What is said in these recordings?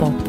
pop.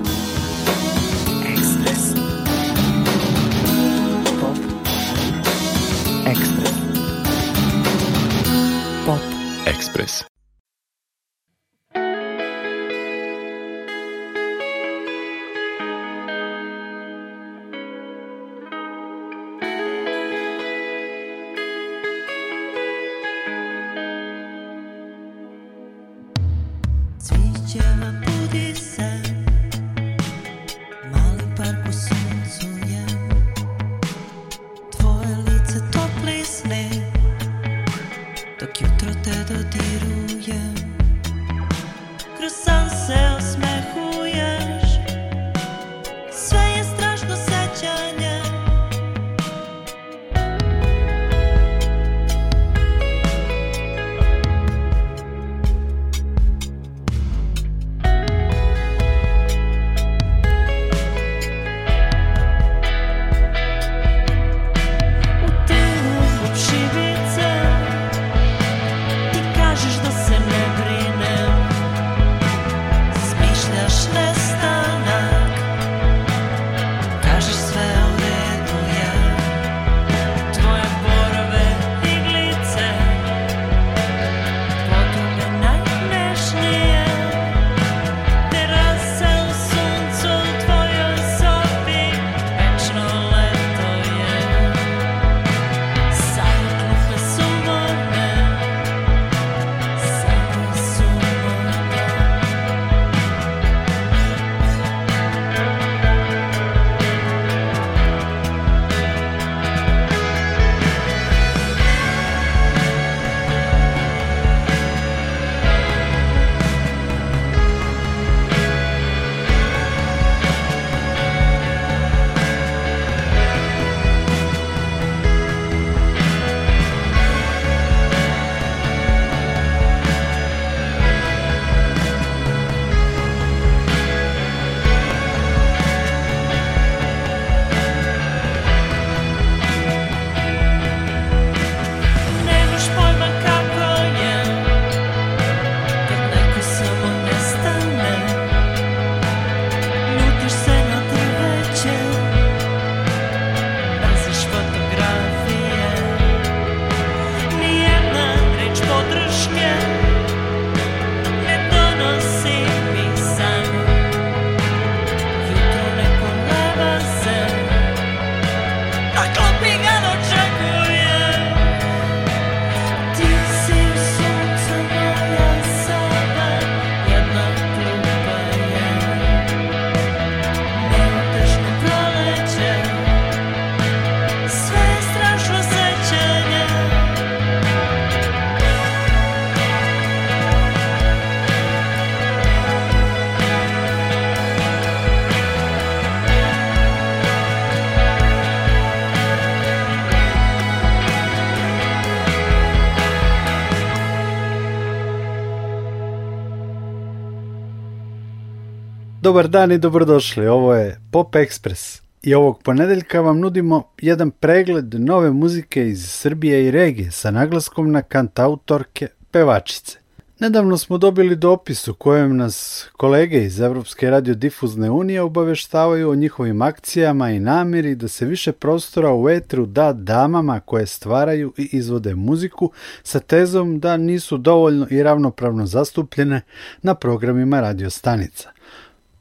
Dobar dan i dobrodošli, ovo je Pop Express i ovog ponedeljka vam nudimo jedan pregled nove muzike iz Srbije i regije sa naglaskom na kantautorke pevačice. Nedavno smo dobili dopis u kojem nas kolege iz Evropske radiodifuzne unije obaveštavaju o njihovim akcijama i namjeri da se više prostora u etru da damama koje stvaraju i izvode muziku sa tezom da nisu dovoljno i ravnopravno zastupljene na programima radiostanica.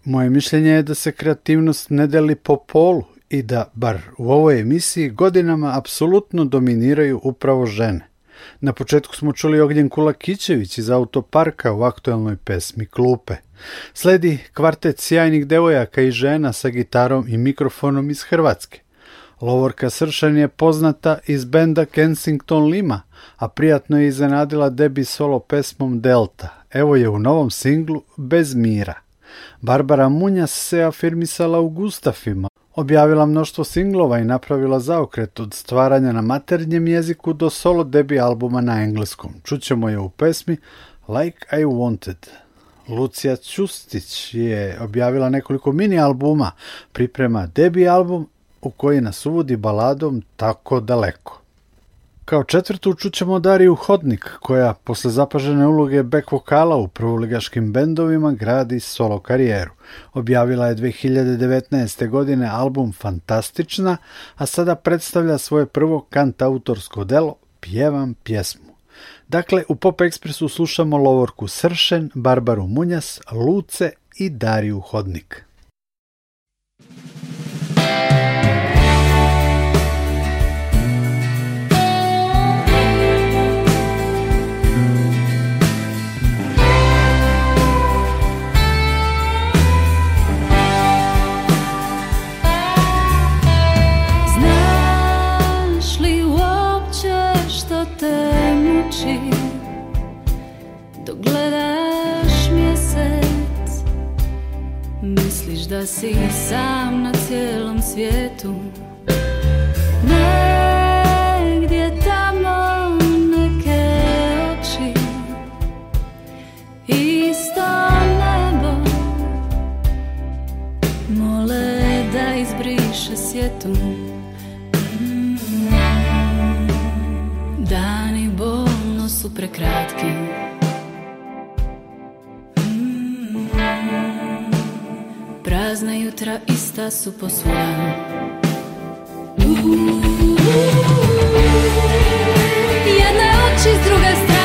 Moje mišljenje je da se kreativnost ne deli po polu i da, bar u ovoj emisiji, godinama apsolutno dominiraju upravo žene. Na početku smo čuli Ognjen Kulakićević iz Autoparka u aktualnoj pesmi Klupe. Sledi kvartet sjajnih devojaka i žena sa gitarom i mikrofonom iz Hrvatske. Lovorka Sršan je poznata iz benda Kensington Lima, a prijatno je iznenadila debi solo pesmom Delta. Evo je u novom singlu Bez mira. Barbara Munja se afirmisala u Gustafima, objavila mnoštvo singlova i napravila zaokret od stvaranja na maternjem jeziku do solo debi albuma na engleskom. Čućemo je u pesmi Like I Wanted. Lucija Ćustić je objavila nekoliko mini albuma, priprema debi album u koji nas uvodi baladom tako daleko. Kao četvrtu učućemo Dariju Hodnik, koja posle zapažene uloge back vokala u prvoligaškim bendovima gradi solo karijeru. Objavila je 2019. godine album Fantastična, a sada predstavlja svoje prvo kant-autorsko delo Pjevam pjesmu. Dakle, u Pop Expressu slušamo Lovorku Sršen, Barbaru Munjas, Luce i Dariju Hodnik. da si sam na cijelom svijetu Negdje tamo neke oči Isto nebo Mole da izbriše sjetu Dani bolno su prekratki razna jutra ista su po jedna Jedne oči s druge strane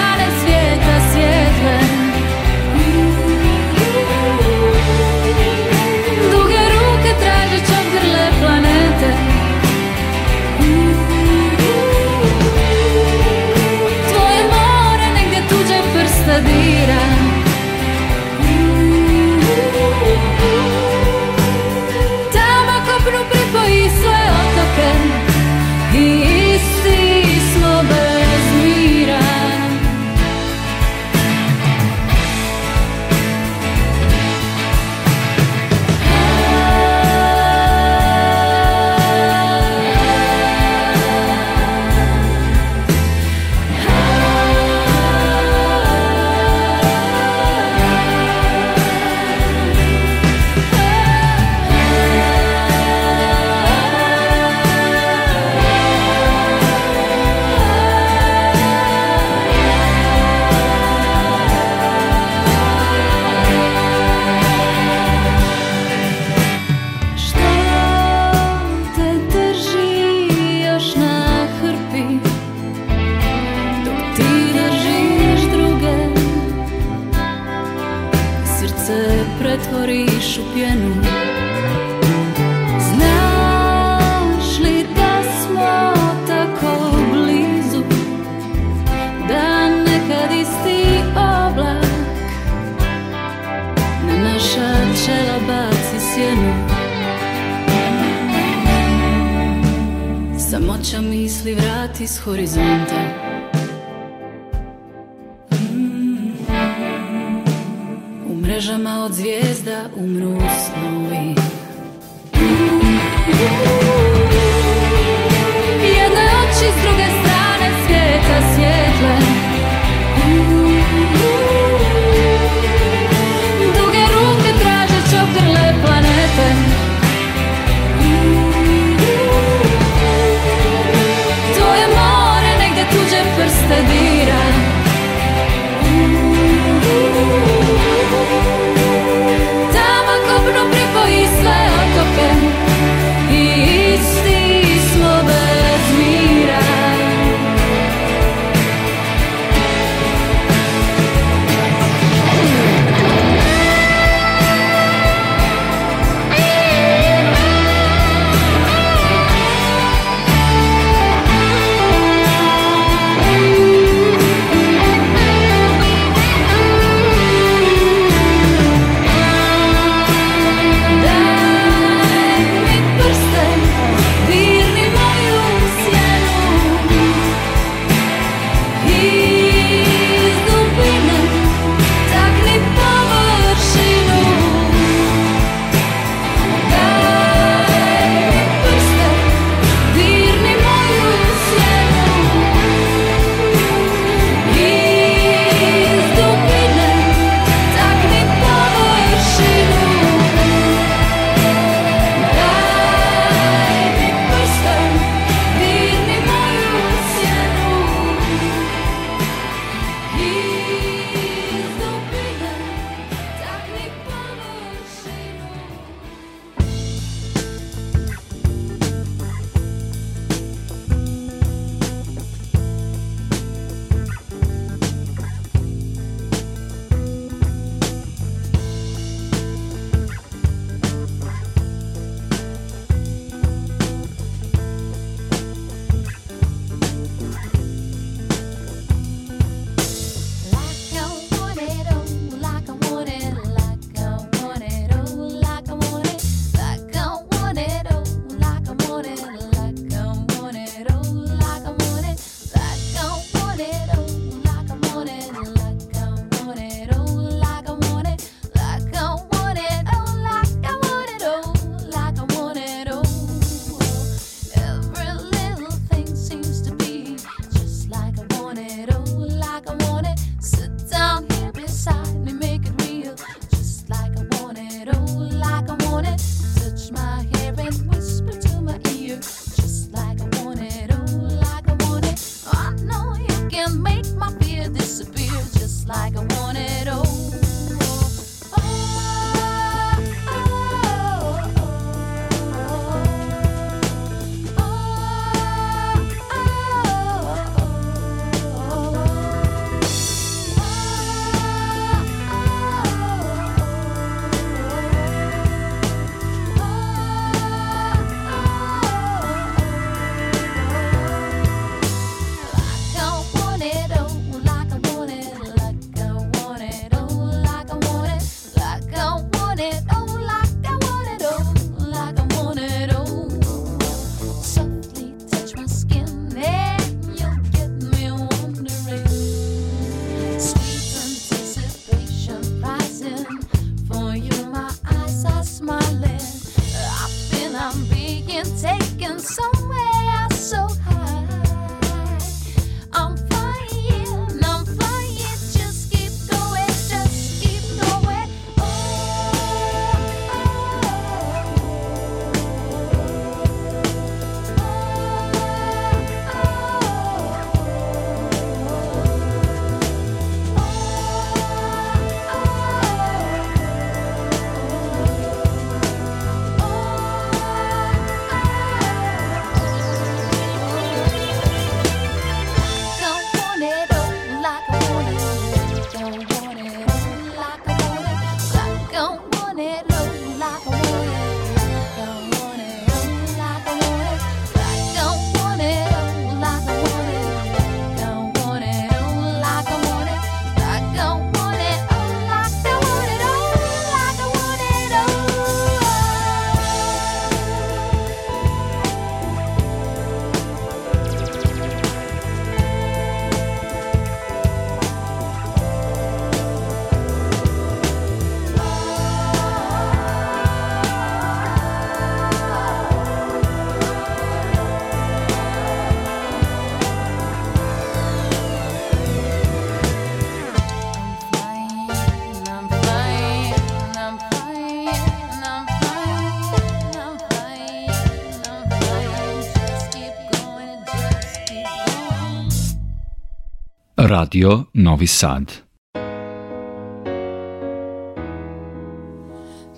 Radio Novi Sad.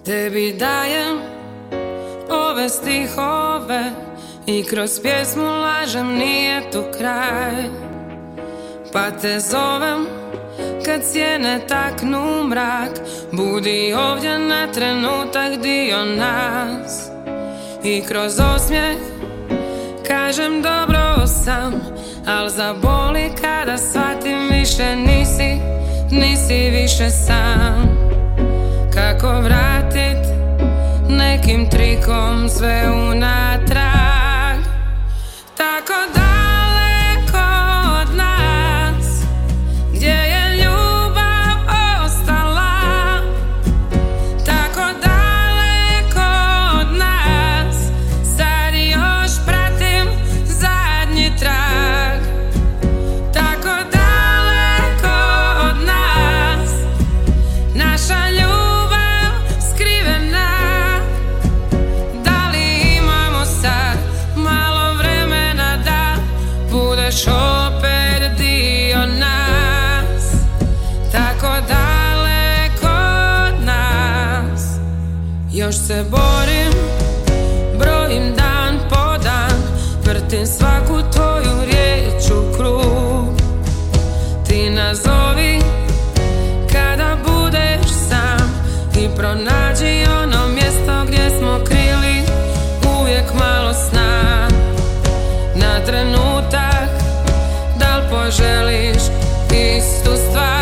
Tebi dajem ove stihove i kroz pjesmu lažem nije tu kraj. Pa te zovem kad sjene taknu mrak, budi ovdje na trenutak dio nas. I kroz osmijeh kažem dobro sam Al zaboli kada shvatim više nisi Nisi više sam Kako vratit Nekim trikom sve unatrag Tako da želiš istu stvar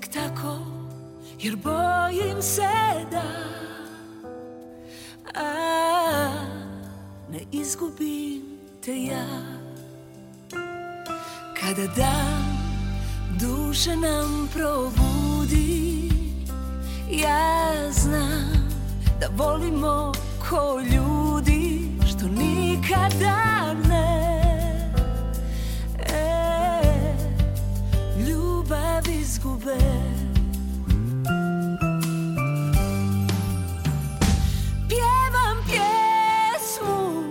tek tako jer bojim se da a, ne izgubim te ja kada dan duše nam probudi ja znam da volimo ko ljudi što nikada Pjevam pjesmu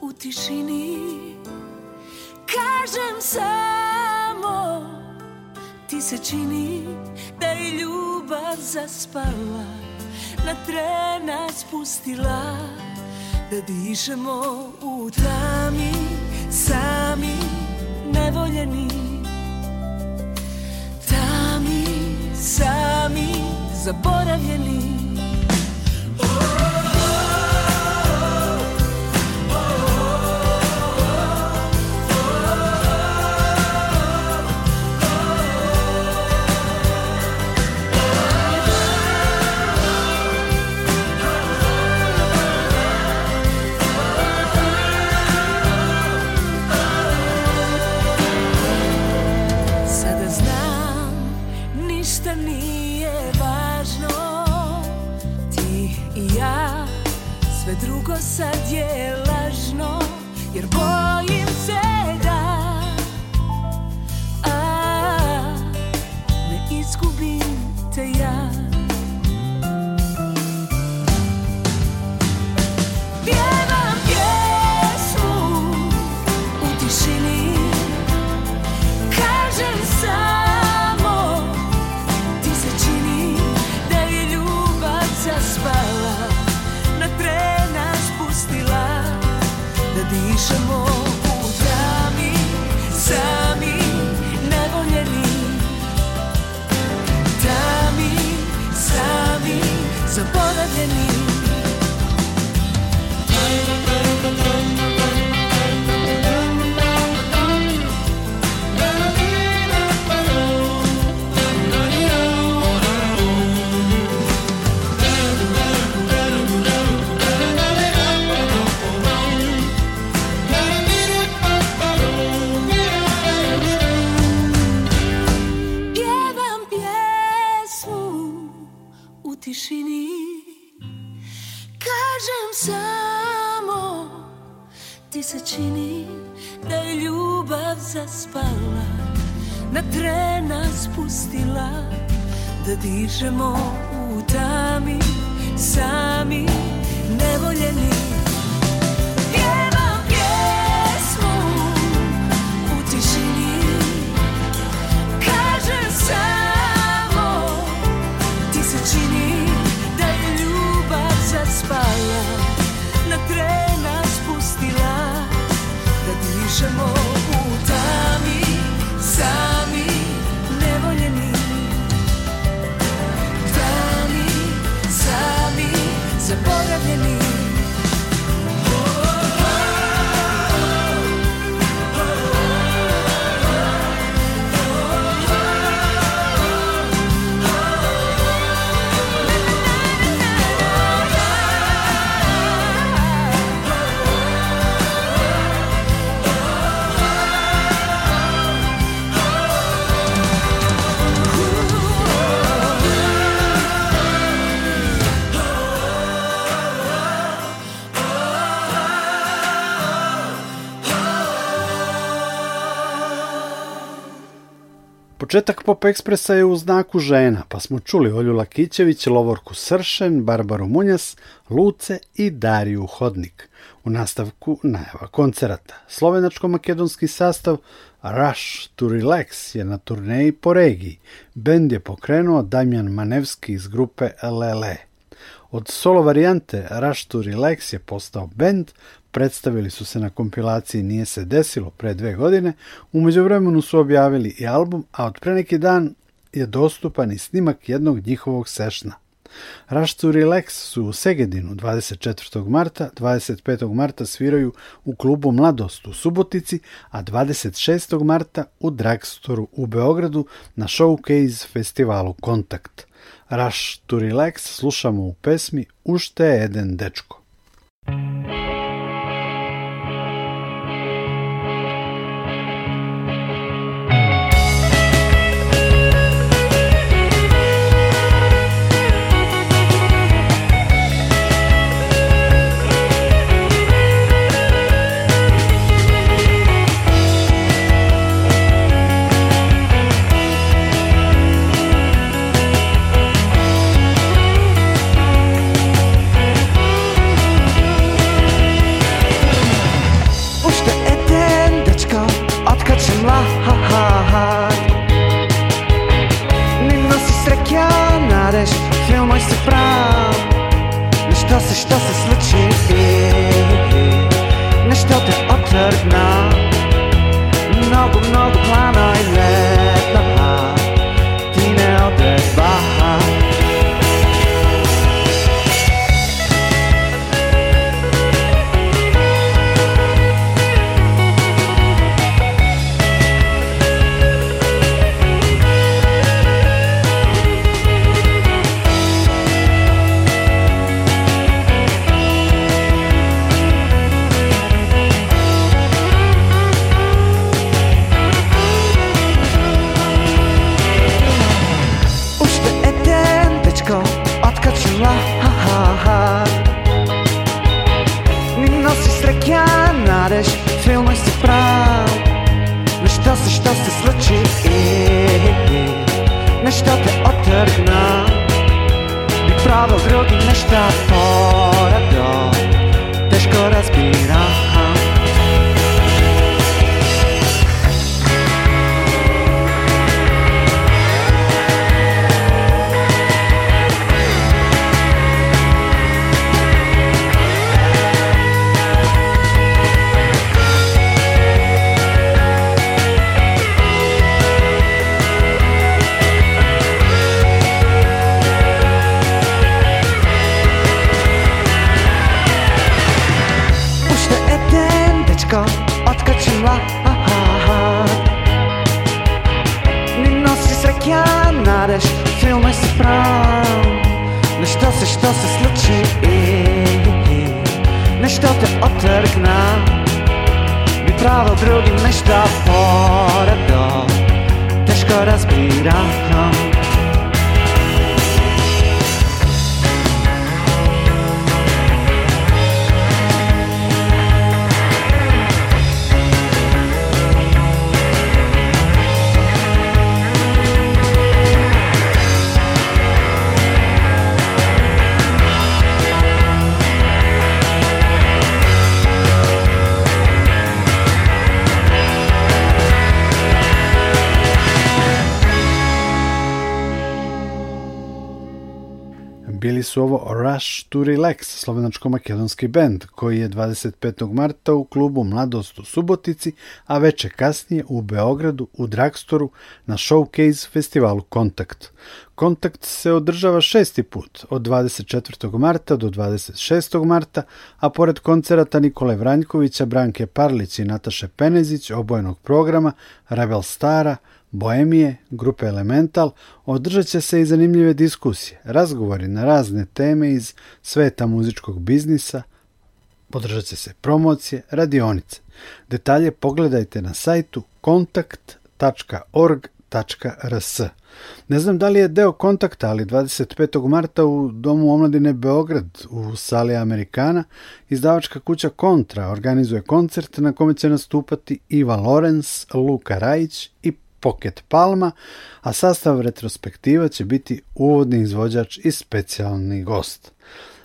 u tišini Kažem samo ti se čini Da je ljubav zaspala Na trena spustila Da dišemo u tami Sami nevoljeni sami zaboravljeni pustila da dišemo u tami sami nevoljeni Početak Pop Ekspresa je u znaku žena, pa smo čuli Olju Lakićević, Lovorku Sršen, Barbaru Munjas, Luce i Dariju Hodnik. U nastavku najava koncerata. Slovenačko-makedonski sastav Rush to Relax je na turneji po regiji. Bend je pokrenuo Damjan Manevski iz grupe LLE. Od solo varijante Rush to Relax je postao bend, predstavili su se na kompilaciji Nije se desilo pre dve godine, umeđu vremenu su objavili i album, a od pre neki dan je dostupan i snimak jednog njihovog sešna. Rush Relax su u Segedinu 24. marta, 25. marta sviraju u klubu Mladost u Subotici, a 26. marta u Dragstoru u Beogradu na Showcase festivalu Kontakt. Rush to Relax slušamo u pesmi Ušte je jedan dečko. bili su ovo Rush to Relax, slovenačko-makedonski band koji je 25. marta u klubu Mladost u Subotici, a veće kasnije u Beogradu u Dragstoru na Showcase festivalu Kontakt. Kontakt se održava šesti put, od 24. marta do 26. marta, a pored koncerata Nikole Vranjkovića, Branke Parlić i Nataše Penezić, obojenog programa, Rebel Stara, Boemije, grupe Elemental, održat će se i zanimljive diskusije, razgovori na razne teme iz sveta muzičkog biznisa, podržat će se promocije, radionice. Detalje pogledajte na sajtu kontakt.org.rs. Ne znam da li je deo kontakta, ali 25. marta u Domu omladine Beograd u sali Amerikana izdavačka kuća Kontra organizuje koncert na kome će nastupati Iva Lorenz, Luka Rajić i Pocket Palma, a sastav retrospektiva će biti uvodni izvođač i specijalni gost.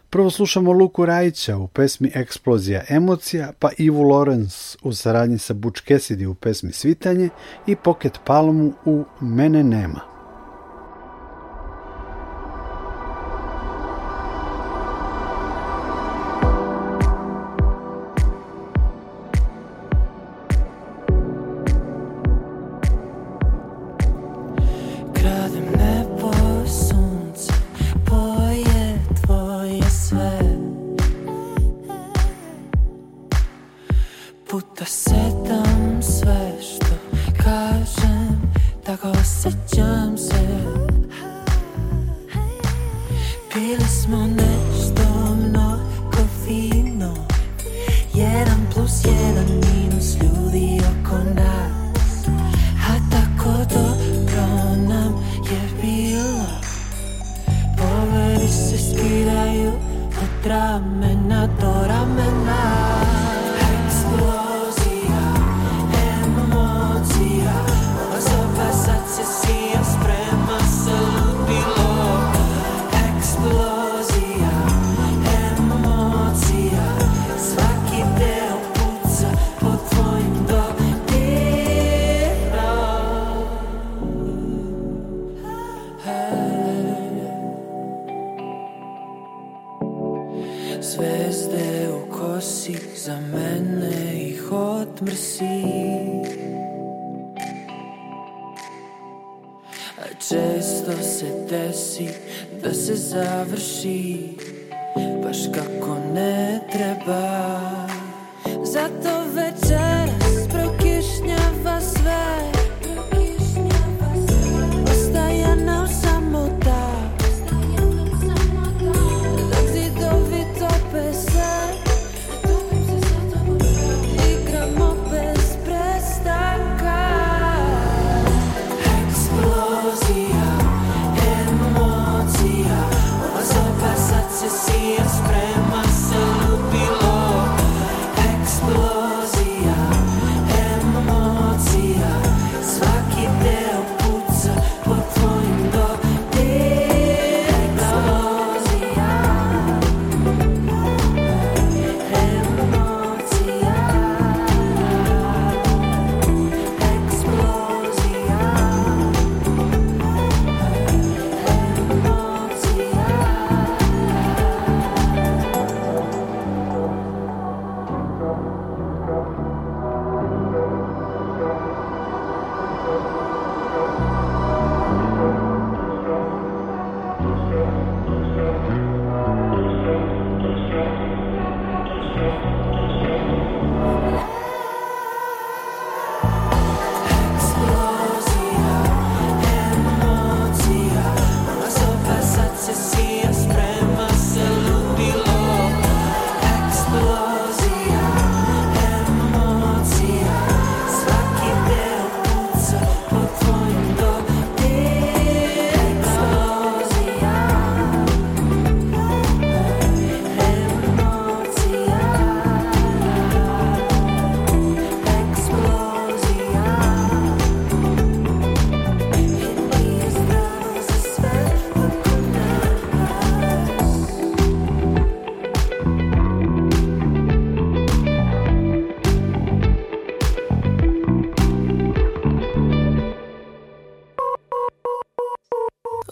Prvo slušamo Luku Rajića u pesmi Eksplozija emocija, pa Ivu Lorenz u saradnji sa Buč Cassidy u pesmi Svitanje i Pocket Palmu u Mene nema. said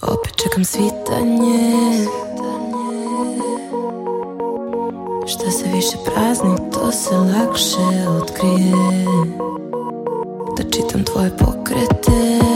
Opet čekam svitanje Što se više prazni, to se lakše otkrije Da čitam tvoje pokrete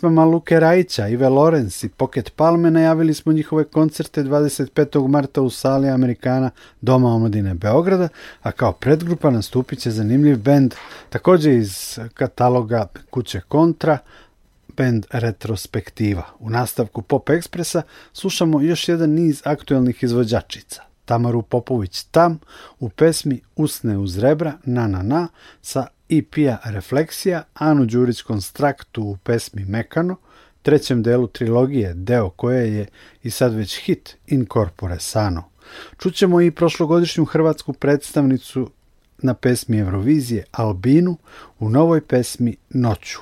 pjesmama Luke Rajića, Ive Lorenz i Pocket Palme najavili smo njihove koncerte 25. marta u sali Amerikana Doma omladine Beograda, a kao predgrupa nastupit će zanimljiv bend također iz kataloga Kuće Kontra, bend Retrospektiva. U nastavku Pop Ekspresa slušamo još jedan niz aktuelnih izvođačica. Tamaru Popović tam u pesmi Usne uz rebra na na na sa i e pija Refleksija, Anu Đurić Konstraktu u pesmi Mekano, trećem delu trilogije, deo koje je i sad već hit In Corpore Sano. Čućemo i prošlogodišnju hrvatsku predstavnicu na pesmi Eurovizije Albinu u novoj pesmi Noću.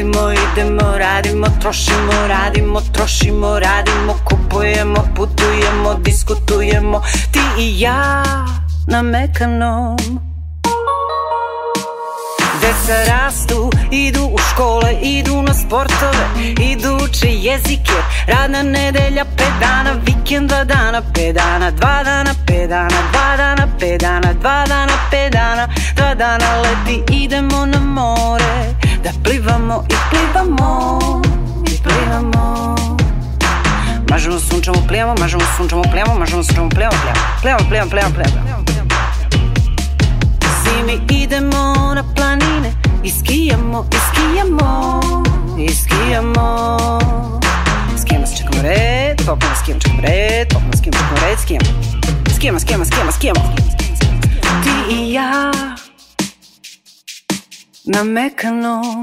radimo, idemo, radimo, trošimo, radimo, trošimo, radimo, kupujemo, putujemo, diskutujemo, ti i ja na mekanom. Deca rastu, idu u škole, idu na sportove, idu uče jezike Radna nedelja, pet dana, vikend, dva dana, pet dana, dva dana, pet dana, dva dana, pet dana, dva dana, pet dana Dva dana leti, idemo na more da plivamo i plivamo i plivamo Mažemo sunčemo, plijamo mažemo sunčamo, plijamo mažemo plijamo, plijamo plivamo, plivamo, plivamo, plivamo, Zimi idemo na planine i skijamo, i skijamo, i skijamo Skijamo se čekamo red, topamo, skijamo čekamo red, topamo, skijamo čekamo red, skijamo Skijamo, skijamo, skijamo, Ti i ja na mekanom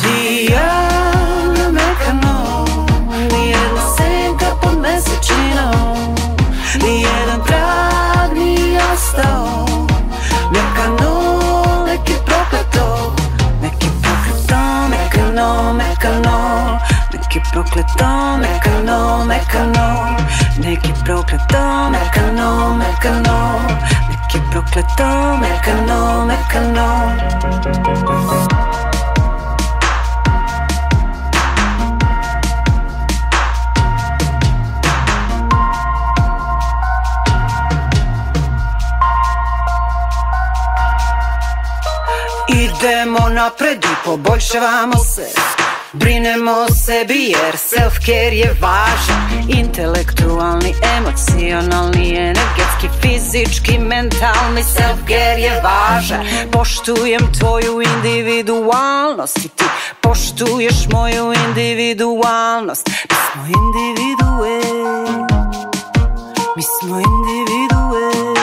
Ti ja na mekanom Nijedna senka pod mesečinom Nijedan trag nije ostao Mekanom, neki prokleto Neki prokleto, mekanom, mekanom Neki prokleto, mekanom, mekanom Neki prokleto, mekanom, mekanom keep your clit down, make a no, make a Idemo napred i poboljšavamo se Brinemo o sebi jer self-care je važan Intelektualni, emocionalni, energetski, fizički, mentalni Self-care je važan Poštujem tvoju individualnost I ti poštuješ moju individualnost Mi smo individue Mi smo individue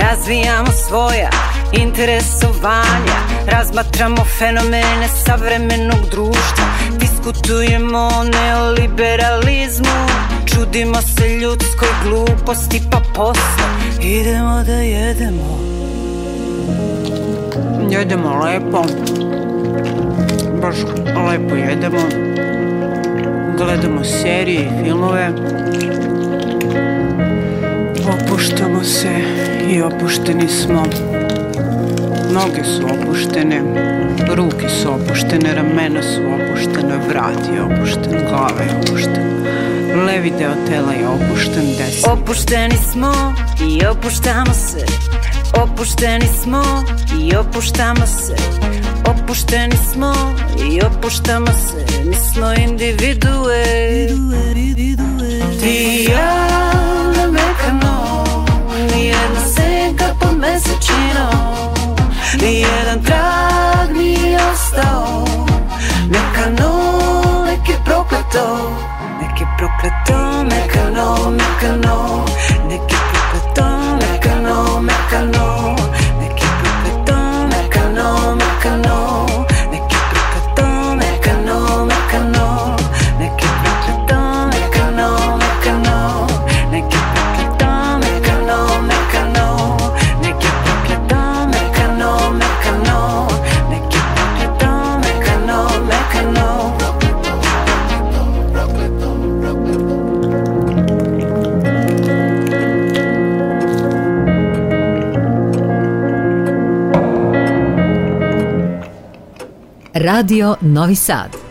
Razvijamo svoja interesovanja Razmatramo fenomene savremenog društva Diskutujemo o neoliberalizmu Čudimo se ljudskoj gluposti pa posle Idemo da jedemo Jedemo lepo Baš lepo jedemo Gledamo serije i filmove Opuštamo se i opušteni smo Noge su opuštene, ruke su opuštene, ramena su opuštena, vrat je opušten, glava je opuštena. Levi deo tela je opušten, desni. Opušteni smo i opuštamo se. Opušteni smo i opuštamo se. Opušteni smo i opuštamo se. Mi smo individue. Ti i ja na mekano, senka po Nijedan trag mi ostao Neka no, nek je prokleto Nek je prokleto, nek Radio Novi Sad.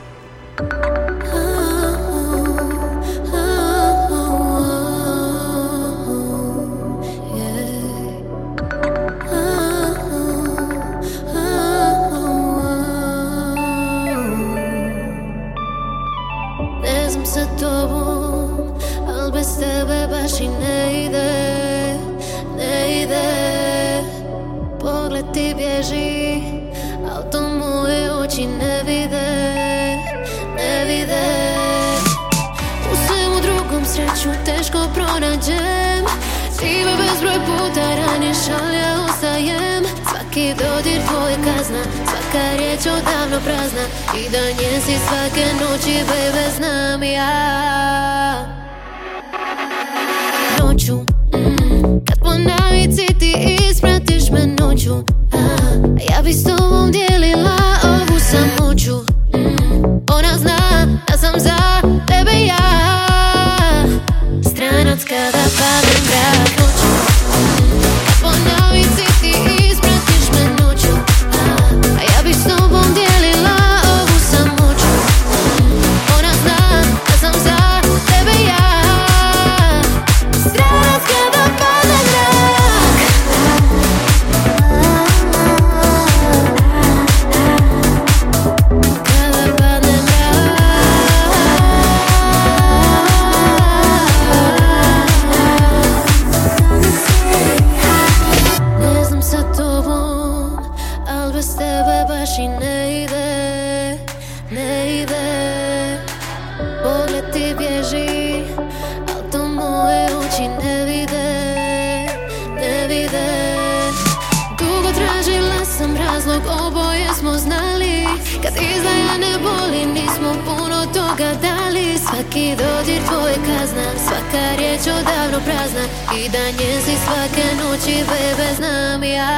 oboje smo znali Kad izdaja ne boli nismo puno toga dali Svaki dodir tvoje kazna Svaka riječ odavno prazna I da njezi, svake noći bebe znam ja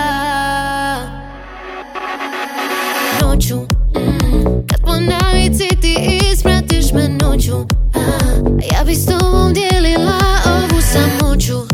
Noću mm, Kad po navici ti ispratiš me noću Ja bi s tobom dijelila ovu samoću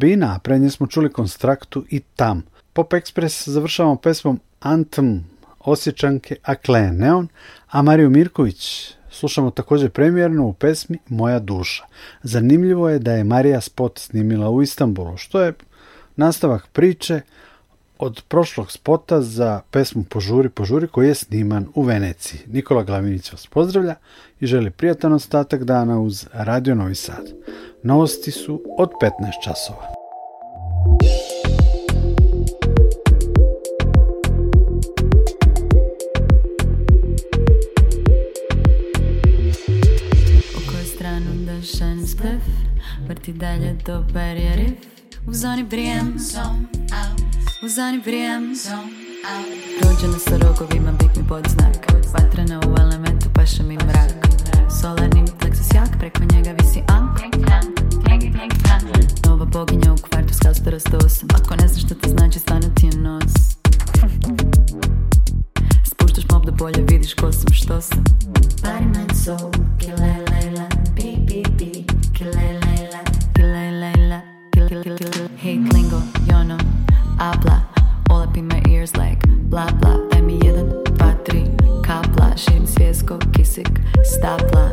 Robina, a pre nje smo čuli Konstraktu i Tam. Pop Express završavamo pesmom Anthem Osjećanke Akle Neon, a Mariju Mirković slušamo također premijerno u pesmi Moja duša. Zanimljivo je da je Marija spot snimila u Istanbulu, što je nastavak priče od prošlog spota za pesmu Požuri, požuri koji je sniman u Veneciji. Nikola Glavinić vas pozdravlja i želi prijatan ostatak dana uz Radio Novi Sad. Novosti su od 15 časova. U stranu da vrti dalje u zoni brijem U zoni brijem Rođena sa rogovima mi pod znak Vatrena u elementu paša mi mrak Solarni plexus jak preko njega visi ank Nova boginja u kvartu skal osam Ako ne znaš što to znači stane ti je nos Spuštaš mob da bolje vidiš ko sam što sam Barman soul, kile, lejla, pi pi pi Hey gringo, yo no habla All up in my ears like bla bla Daj mi jedan, dva, tri kapla Živim svjesko, kisik, stapla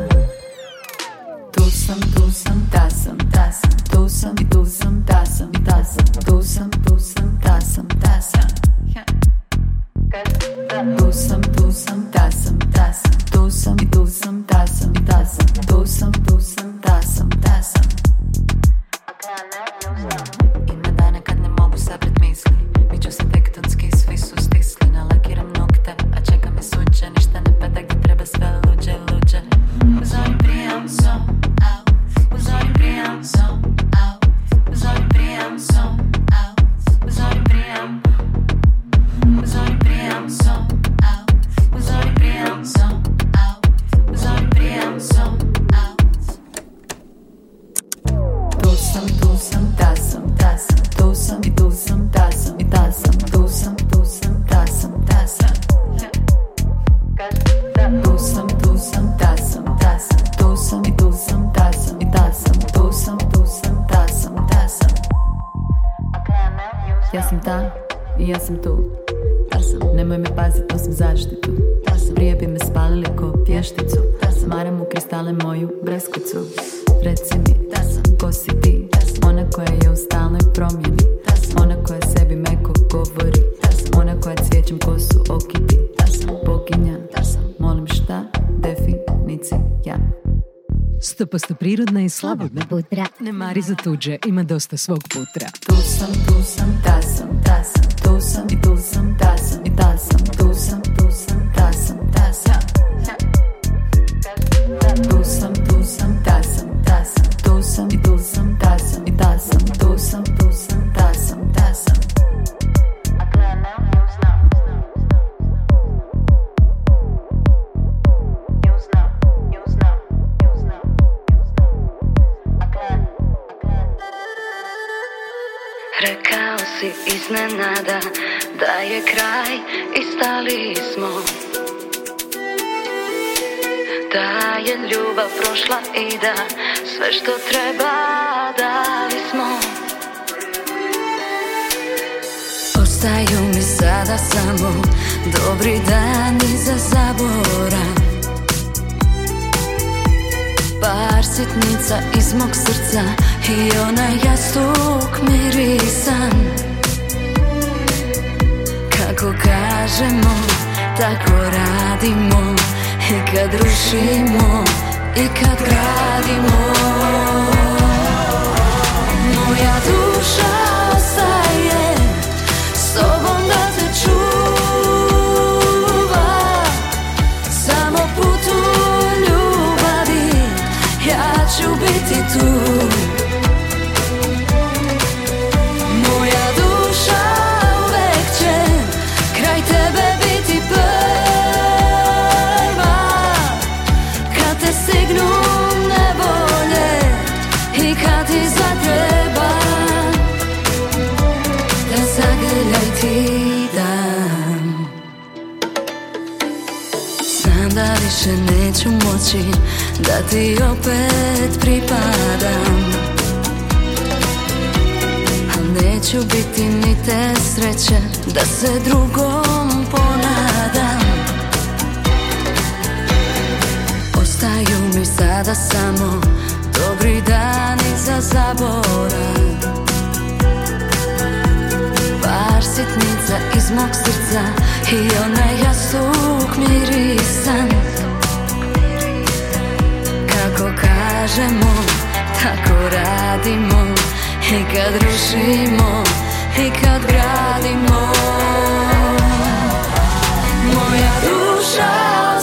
Tu sam, tu sam, ta sam, ta sam Tu sam i tu sam, ta sam, ta sam Tu sam, tu sam, ta sam, ta sam Tu sam, tu sam, ta sam, ta sam Tu sam i tu sam, ta sam, ta sam Tu sam, tu sam, ta sam, ta sam Ima dana kad ne mogu sabrat misli, miću se tek do posto prirodna i slobodna. Putra. Ne mari za tuđe, ima dosta svog putra. Tu sam, tu sam, ta sam, ta sam. sve što treba dali smo Ostaju mi sada samo dobri dani za zaborav Par sitnica iz mog srca i onaj jastuk mirisan Kako kažemo, tako radimo i kad rušimo i kad gradimo Moja duša ti opet pripadam Al neću biti ni te sreće da se drugom ponadam Ostaju mi sada samo dobri dani za zaborav Par sitnica iz mog srca i onaj jastuk mirisan kažemo, tako radimo I kad rušimo, i kad gradimo Moja duša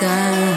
的。